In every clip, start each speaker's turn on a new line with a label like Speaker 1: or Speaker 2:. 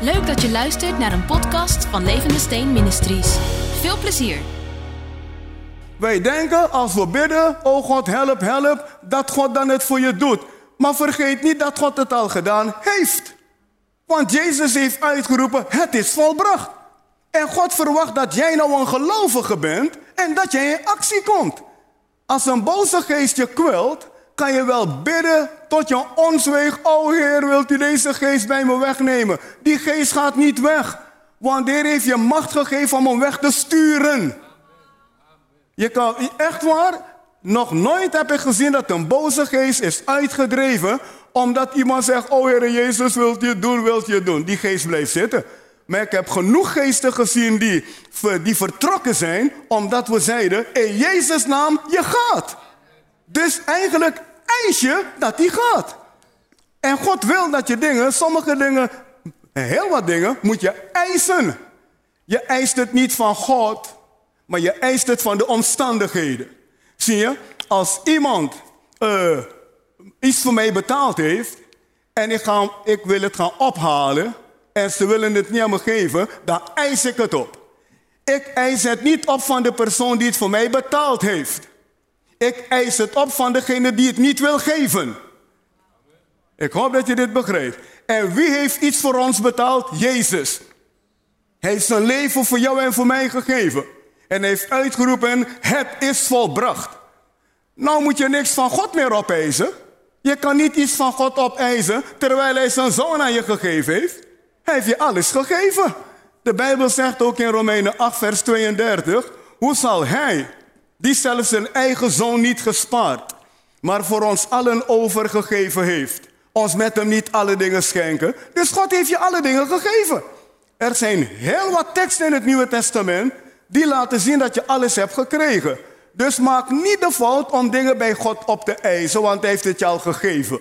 Speaker 1: Leuk dat je luistert naar een podcast van Levende Steen Ministries. Veel plezier.
Speaker 2: Wij denken als we bidden, oh God help, help, dat God dan het voor je doet. Maar vergeet niet dat God het al gedaan heeft. Want Jezus heeft uitgeroepen, het is volbracht. En God verwacht dat jij nou een gelovige bent en dat jij in actie komt. Als een boze geest je kwelt, kan je wel bidden tot je ons weegt. O Heer, wilt u deze geest bij me wegnemen? Die geest gaat niet weg. Want de heeft je macht gegeven om hem weg te sturen. Je kan, echt waar, nog nooit heb ik gezien dat een boze geest is uitgedreven. Omdat iemand zegt, oh Heer Jezus, wilt je doen, wilt je doen. Die geest blijft zitten. Maar ik heb genoeg geesten gezien die, die vertrokken zijn, omdat we zeiden, in Jezus' naam, je gaat. Dus eigenlijk eis je dat die gaat. En God wil dat je dingen, sommige dingen, heel wat dingen, moet je eisen. Je eist het niet van God, maar je eist het van de omstandigheden. Zie je, als iemand uh, iets voor mij betaald heeft en ik, ga, ik wil het gaan ophalen en ze willen het niet aan me geven, dan eis ik het op. Ik eis het niet op van de persoon die het voor mij betaald heeft. Ik eis het op van degene die het niet wil geven. Ik hoop dat je dit begrijpt. En wie heeft iets voor ons betaald? Jezus. Hij heeft zijn leven voor jou en voor mij gegeven. En heeft uitgeroepen, het is volbracht. Nou moet je niks van God meer opeisen. Je kan niet iets van God opeisen terwijl hij zijn zoon aan je gegeven heeft. Hij heeft je alles gegeven. De Bijbel zegt ook in Romeinen 8, vers 32, hoe zal hij die zelfs zijn eigen zoon niet gespaard, maar voor ons allen overgegeven heeft, ons met hem niet alle dingen schenken. Dus God heeft je alle dingen gegeven. Er zijn heel wat teksten in het Nieuwe Testament die laten zien dat je alles hebt gekregen. Dus maak niet de fout om dingen bij God op te eisen, want hij heeft het je al gegeven.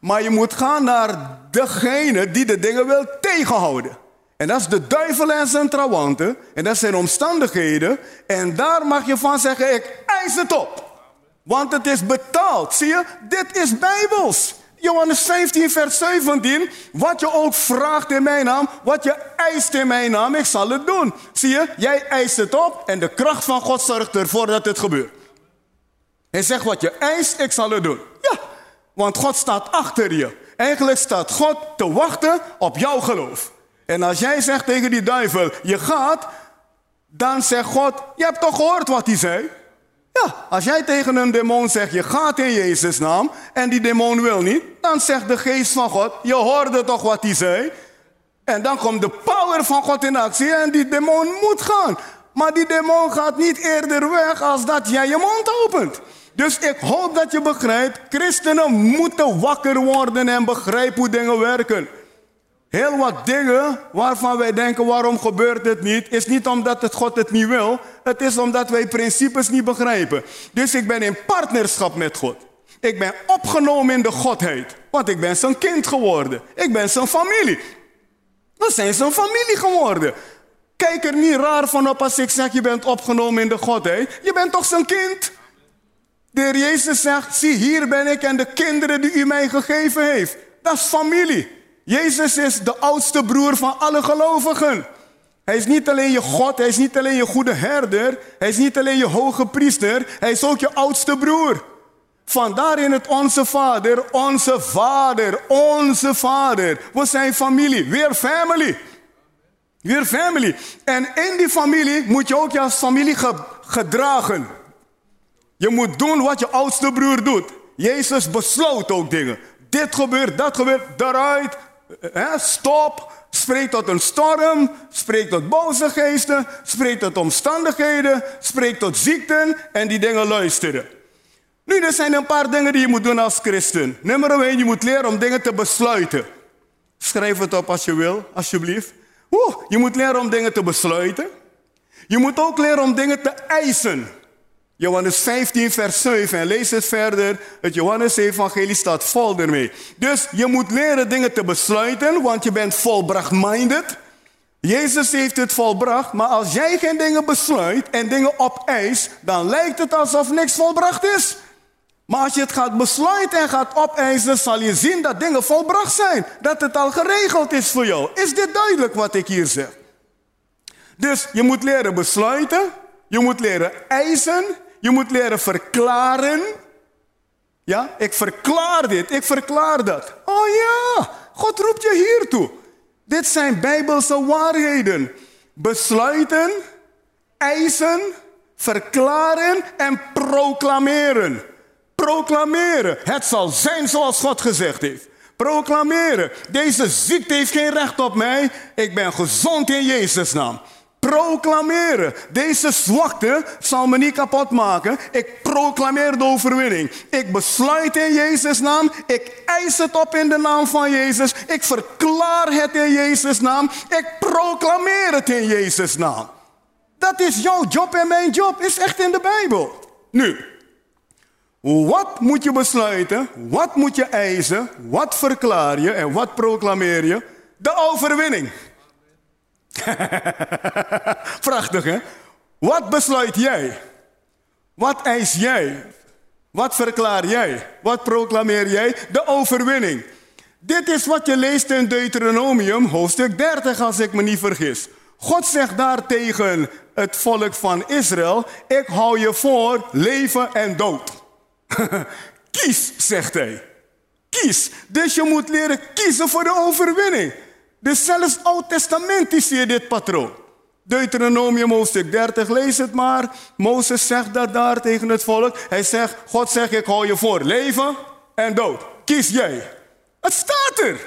Speaker 2: Maar je moet gaan naar degene die de dingen wil tegenhouden. En dat is de duivel en zijn trawanten. En dat zijn omstandigheden. En daar mag je van zeggen, ik eis het op. Want het is betaald. Zie je, dit is bijbels. Johannes 15, vers 17. Wat je ook vraagt in mijn naam, wat je eist in mijn naam, ik zal het doen. Zie je, jij eist het op en de kracht van God zorgt ervoor dat het gebeurt. Hij zegt wat je eist, ik zal het doen. Ja, want God staat achter je. Eigenlijk staat God te wachten op jouw geloof. En als jij zegt tegen die duivel, je gaat, dan zegt God, je hebt toch gehoord wat hij zei? Ja, als jij tegen een demon zegt, je gaat in Jezus' naam, en die demon wil niet, dan zegt de geest van God, je hoorde toch wat hij zei? En dan komt de power van God in actie en die demon moet gaan. Maar die demon gaat niet eerder weg als dat jij je mond opent. Dus ik hoop dat je begrijpt, christenen moeten wakker worden en begrijpen hoe dingen werken. Heel wat dingen waarvan wij denken, waarom gebeurt het niet, is niet omdat het God het niet wil. Het is omdat wij principes niet begrijpen. Dus ik ben in partnerschap met God. Ik ben opgenomen in de Godheid. Want ik ben zijn kind geworden. Ik ben zijn familie. We zijn zijn familie geworden. Kijk er niet raar van op als ik zeg, je bent opgenomen in de Godheid. Je bent toch zijn kind? De heer Jezus zegt, zie hier ben ik en de kinderen die u mij gegeven heeft. Dat is familie. Jezus is de oudste broer van alle gelovigen. Hij is niet alleen je God, hij is niet alleen je goede herder, hij is niet alleen je hoge priester, hij is ook je oudste broer. Vandaar in het Onze Vader, onze Vader, onze Vader. We zijn familie, weer family. Weer family. En in die familie moet je ook je als familie gedragen. Je moet doen wat je oudste broer doet. Jezus besloot ook dingen. Dit gebeurt, dat gebeurt, daaruit, stop, spreek tot een storm, spreek tot boze geesten, spreek tot omstandigheden, spreek tot ziekten en die dingen luisteren. Nu, er zijn een paar dingen die je moet doen als christen. Nummer 1, je moet leren om dingen te besluiten. Schrijf het op als je wil, alsjeblieft. Oeh, je moet leren om dingen te besluiten. Je moet ook leren om dingen te eisen. Johannes 15, vers 7. En lees het verder. Het Johannes-evangelie staat vol ermee. Dus je moet leren dingen te besluiten, want je bent volbracht-minded. Jezus heeft het volbracht, maar als jij geen dingen besluit en dingen opeist, dan lijkt het alsof niks volbracht is. Maar als je het gaat besluiten en gaat opeisen, zal je zien dat dingen volbracht zijn. Dat het al geregeld is voor jou. Is dit duidelijk wat ik hier zeg? Dus je moet leren besluiten, je moet leren eisen, je moet leren verklaren. Ja, ik verklaar dit, ik verklaar dat. Oh ja, God roept je hiertoe. Dit zijn bijbelse waarheden. Besluiten, eisen, verklaren en proclameren. Proclameren. Het zal zijn zoals God gezegd heeft. Proclameren. Deze ziekte heeft geen recht op mij. Ik ben gezond in Jezus' naam. Proclameren. Deze zwakte zal me niet kapot maken. Ik proclameer de overwinning. Ik besluit in Jezus' naam. Ik eis het op in de naam van Jezus. Ik verklaar het in Jezus' naam. Ik proclameer het in Jezus' naam. Dat is jouw job en mijn job. Is echt in de Bijbel. Nu, wat moet je besluiten? Wat moet je eisen? Wat verklaar je en wat proclameer je? De overwinning. Prachtig hè? Wat besluit jij? Wat eis jij? Wat verklaar jij? Wat proclameer jij? De overwinning. Dit is wat je leest in Deuteronomium, hoofdstuk 30, als ik me niet vergis. God zegt daar tegen het volk van Israël: Ik hou je voor leven en dood. Kies, zegt hij. Kies. Dus je moet leren kiezen voor de overwinning. Dus zelfs Oud Testament is hier dit patroon. Deuteronomium hoofdstuk 30, lees het maar. Mozes zegt dat daar tegen het volk. Hij zegt, God zegt, ik hou je voor leven en dood. Kies jij. Het staat er.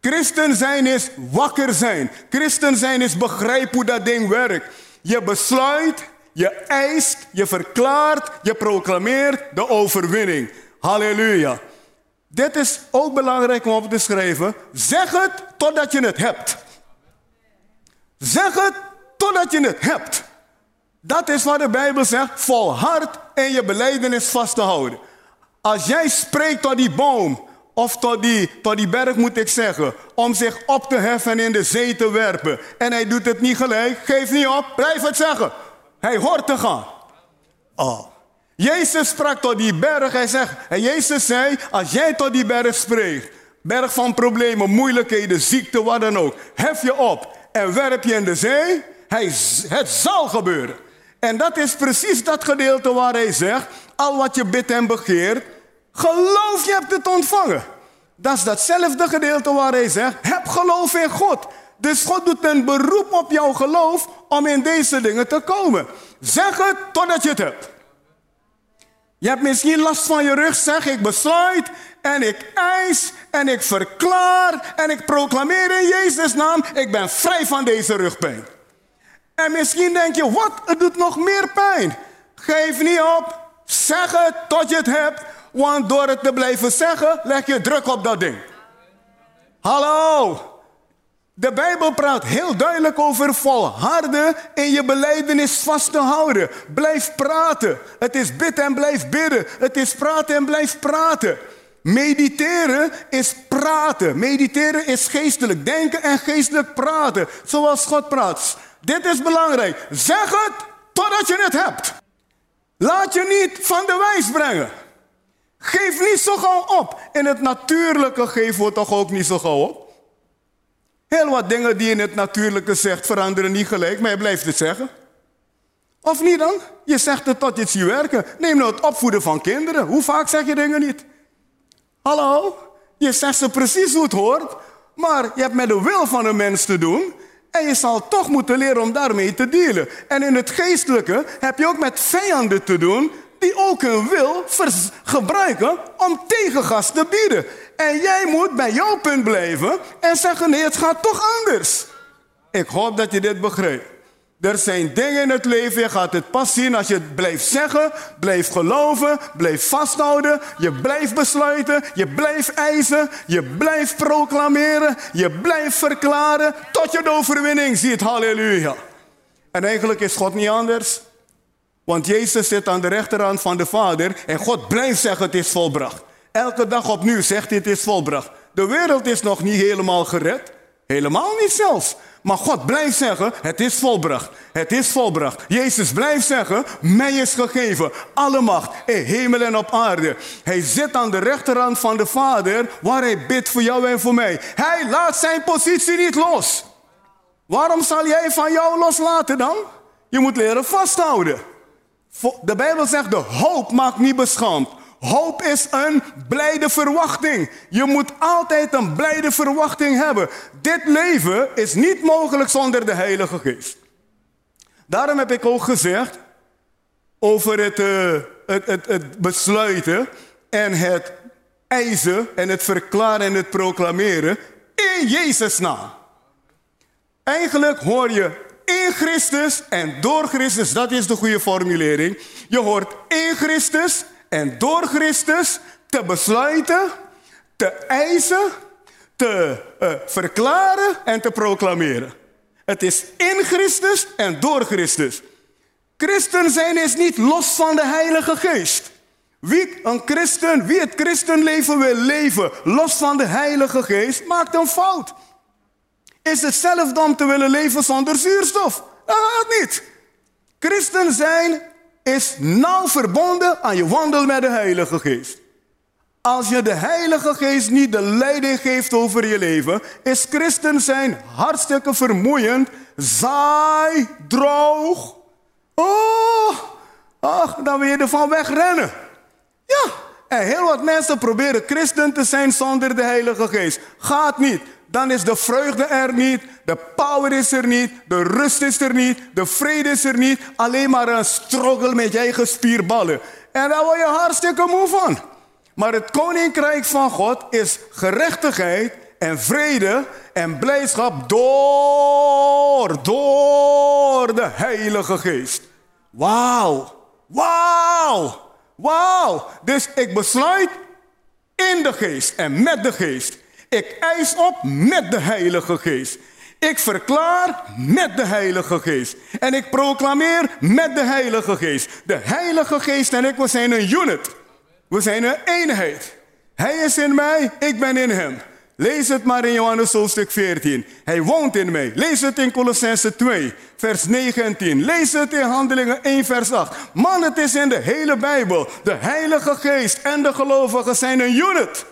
Speaker 2: Christen zijn is wakker zijn. Christen zijn is begrijpen hoe dat ding werkt. Je besluit, je eist, je verklaart, je proclameert de overwinning. Halleluja. Dit is ook belangrijk om op te schrijven. Zeg het totdat je het hebt. Zeg het totdat je het hebt. Dat is wat de Bijbel zegt. Volhard en je beleidenis vast te houden. Als jij spreekt tot die boom, of tot die, tot die berg moet ik zeggen, om zich op te heffen en in de zee te werpen. En hij doet het niet gelijk, geef niet op, blijf het zeggen. Hij hoort te gaan. Oh. Jezus sprak tot die berg. Hij zegt, en Jezus zei, als jij tot die berg spreekt, berg van problemen, moeilijkheden, ziekte, wat dan ook, hef je op en werp je in de zee, hij, het zal gebeuren. En dat is precies dat gedeelte waar hij zegt, al wat je bidt en begeert, geloof je hebt het ontvangen. Dat is datzelfde gedeelte waar hij zegt, heb geloof in God. Dus God doet een beroep op jouw geloof om in deze dingen te komen. Zeg het totdat je het hebt. Je hebt misschien last van je rug, zeg ik besluit en ik eis en ik verklaar en ik proclameer in Jezus' naam, ik ben vrij van deze rugpijn. En misschien denk je, wat, het doet nog meer pijn. Geef niet op, zeg het tot je het hebt, want door het te blijven zeggen, leg je druk op dat ding. Hallo, de Bijbel praat heel duidelijk over volharden in je beleidenis vast te houden. Blijf praten. Het is bid en blijf bidden. Het is praten en blijf praten. Mediteren is praten. Mediteren is geestelijk denken en geestelijk praten. Zoals God praat. Dit is belangrijk. Zeg het totdat je het hebt. Laat je niet van de wijs brengen. Geef niet zo gauw op. In het natuurlijke geven we toch ook niet zo gauw op. Heel wat dingen die je in het natuurlijke zegt veranderen niet gelijk, maar je blijft het zeggen. Of niet dan? Je zegt het tot je het ziet werken. Neem nou het opvoeden van kinderen. Hoe vaak zeg je dingen niet? Hallo? Je zegt ze precies hoe het hoort, maar je hebt met de wil van een mens te doen. En je zal toch moeten leren om daarmee te dealen. En in het geestelijke heb je ook met vijanden te doen die ook hun wil gebruiken om tegengas te bieden. En jij moet bij jouw punt blijven en zeggen: nee, het gaat toch anders. Ik hoop dat je dit begrijpt. Er zijn dingen in het leven, je gaat het pas zien als je het blijft zeggen, blijft geloven, blijft vasthouden, je blijft besluiten, je blijft eisen, je blijft proclameren, je blijft verklaren, tot je de overwinning ziet. Halleluja. En eigenlijk is God niet anders. Want Jezus zit aan de rechterhand van de Vader en God blijft zeggen het is volbracht. Elke dag opnieuw zegt het is volbracht. De wereld is nog niet helemaal gered. Helemaal niet zelfs. Maar God blijft zeggen, het is volbracht. Het is volbracht. Jezus blijft zeggen, mij is gegeven alle macht in hemel en op aarde. Hij zit aan de rechterhand van de Vader, waar hij bidt voor jou en voor mij. Hij laat zijn positie niet los. Waarom zal jij van jou loslaten dan? Je moet leren vasthouden. De Bijbel zegt, de hoop maakt niet beschaamd. Hoop is een blijde verwachting. Je moet altijd een blijde verwachting hebben. Dit leven is niet mogelijk zonder de Heilige Geest. Daarom heb ik ook gezegd over het, uh, het, het, het besluiten en het eisen en het verklaren en het proclameren in Jezus' naam. Eigenlijk hoor je in Christus en door Christus, dat is de goede formulering. Je hoort in Christus en door Christus te besluiten, te eisen, te uh, verklaren en te proclameren. Het is in Christus en door Christus. Christen zijn is niet los van de Heilige Geest. Wie een christen, wie het christenleven wil leven los van de Heilige Geest, maakt een fout. Is hetzelfde om te willen leven zonder zuurstof? Dat gaat niet. Christen zijn is nauw verbonden aan je wandel met de Heilige Geest. Als je de Heilige Geest niet de leiding geeft over je leven, is christen zijn hartstikke vermoeiend, saai, droog. Oh, ach, dan wil je ervan wegrennen. Ja, en heel wat mensen proberen christen te zijn zonder de Heilige Geest. Gaat niet dan is de vreugde er niet, de power is er niet, de rust is er niet, de vrede is er niet. Alleen maar een struggle met je eigen spierballen. En daar word je hartstikke moe van. Maar het koninkrijk van God is gerechtigheid en vrede en blijdschap door, door de Heilige Geest. Wauw, wauw, wauw. Dus ik besluit in de geest en met de geest. Ik eis op met de Heilige Geest. Ik verklaar met de Heilige Geest. En ik proclameer met de Heilige Geest. De Heilige Geest en ik, we zijn een unit. We zijn een eenheid. Hij is in mij, ik ben in hem. Lees het maar in Johannes hoofdstuk 14. Hij woont in mij. Lees het in Colossense 2, vers 19. Lees het in Handelingen 1, vers 8. Man, het is in de hele Bijbel. De Heilige Geest en de gelovigen zijn een unit.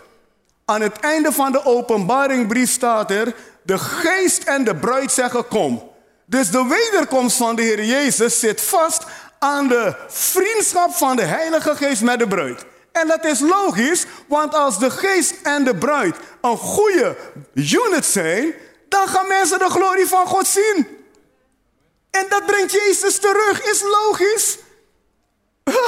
Speaker 2: Aan het einde van de openbaringbrief staat er, de geest en de bruid zeggen kom. Dus de wederkomst van de Heer Jezus zit vast aan de vriendschap van de Heilige Geest met de bruid. En dat is logisch, want als de geest en de bruid een goede unit zijn, dan gaan mensen de glorie van God zien. En dat brengt Jezus terug, is logisch.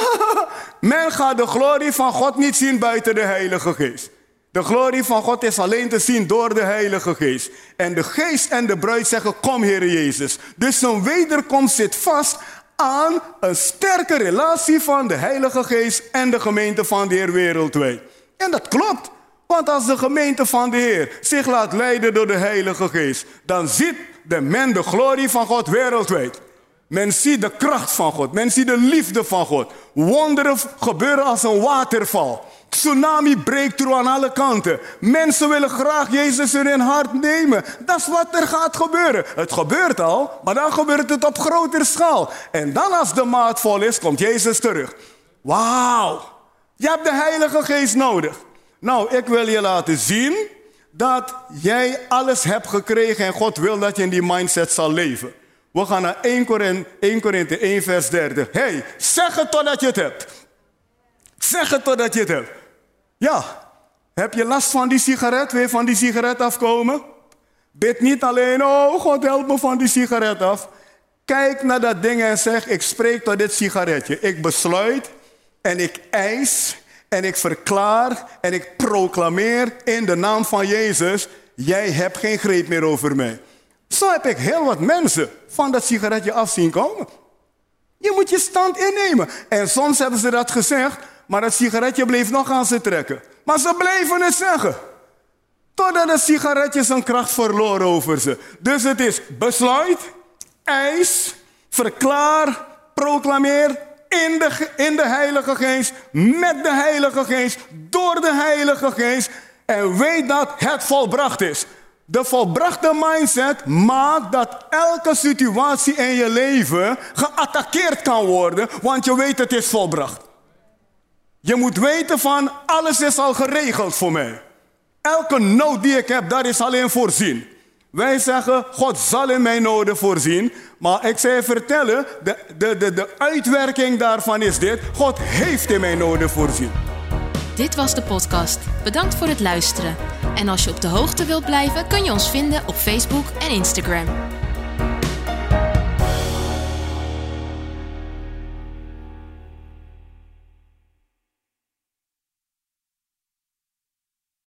Speaker 2: Men gaat de glorie van God niet zien buiten de Heilige Geest. De glorie van God is alleen te zien door de Heilige Geest. En de Geest en de bruid zeggen: Kom, Heer Jezus. Dus zo'n wederkomst zit vast aan een sterke relatie van de Heilige Geest en de gemeente van de Heer wereldwijd. En dat klopt. Want als de gemeente van de Heer zich laat leiden door de Heilige Geest, dan ziet de men de glorie van God wereldwijd. Men ziet de kracht van God. Men ziet de liefde van God. Wonderen gebeuren als een waterval. Tsunami breekt er aan alle kanten. Mensen willen graag Jezus in hun hart nemen. Dat is wat er gaat gebeuren. Het gebeurt al, maar dan gebeurt het op grotere schaal. En dan als de maat vol is, komt Jezus terug. Wauw. Je hebt de Heilige Geest nodig. Nou, ik wil je laten zien dat jij alles hebt gekregen en God wil dat je in die mindset zal leven. We gaan naar 1 Korinthe 1, Korinthe 1 vers 30. hey, zeg het totdat je het hebt. Zeg het totdat je het hebt. Ja, heb je last van die sigaret? Je van die sigaret afkomen? Bid niet alleen, oh God help me van die sigaret af. Kijk naar dat ding en zeg, ik spreek tot dit sigaretje. Ik besluit en ik eis en ik verklaar en ik proclameer in de naam van Jezus, jij hebt geen greep meer over mij. Zo heb ik heel wat mensen van dat sigaretje af zien komen. Je moet je stand innemen. En soms hebben ze dat gezegd, maar het sigaretje bleef nog aan ze trekken. Maar ze bleven het zeggen. Totdat het sigaretje zijn kracht verloor over ze. Dus het is besluit, eis, verklaar, proclameer in de, in de Heilige Geest, met de Heilige Geest, door de Heilige Geest. En weet dat het volbracht is. De volbrachte mindset maakt dat elke situatie in je leven geattaqueerd kan worden, want je weet het is volbracht. Je moet weten van alles is al geregeld voor mij. Elke nood die ik heb, daar is alleen voorzien. Wij zeggen, God zal in mijn noden voorzien. Maar ik je vertellen, de, de, de, de uitwerking daarvan is dit. God heeft in mijn noden voorzien.
Speaker 1: Dit was de podcast. Bedankt voor het luisteren. En als je op de hoogte wilt blijven, kun je ons vinden op Facebook en Instagram.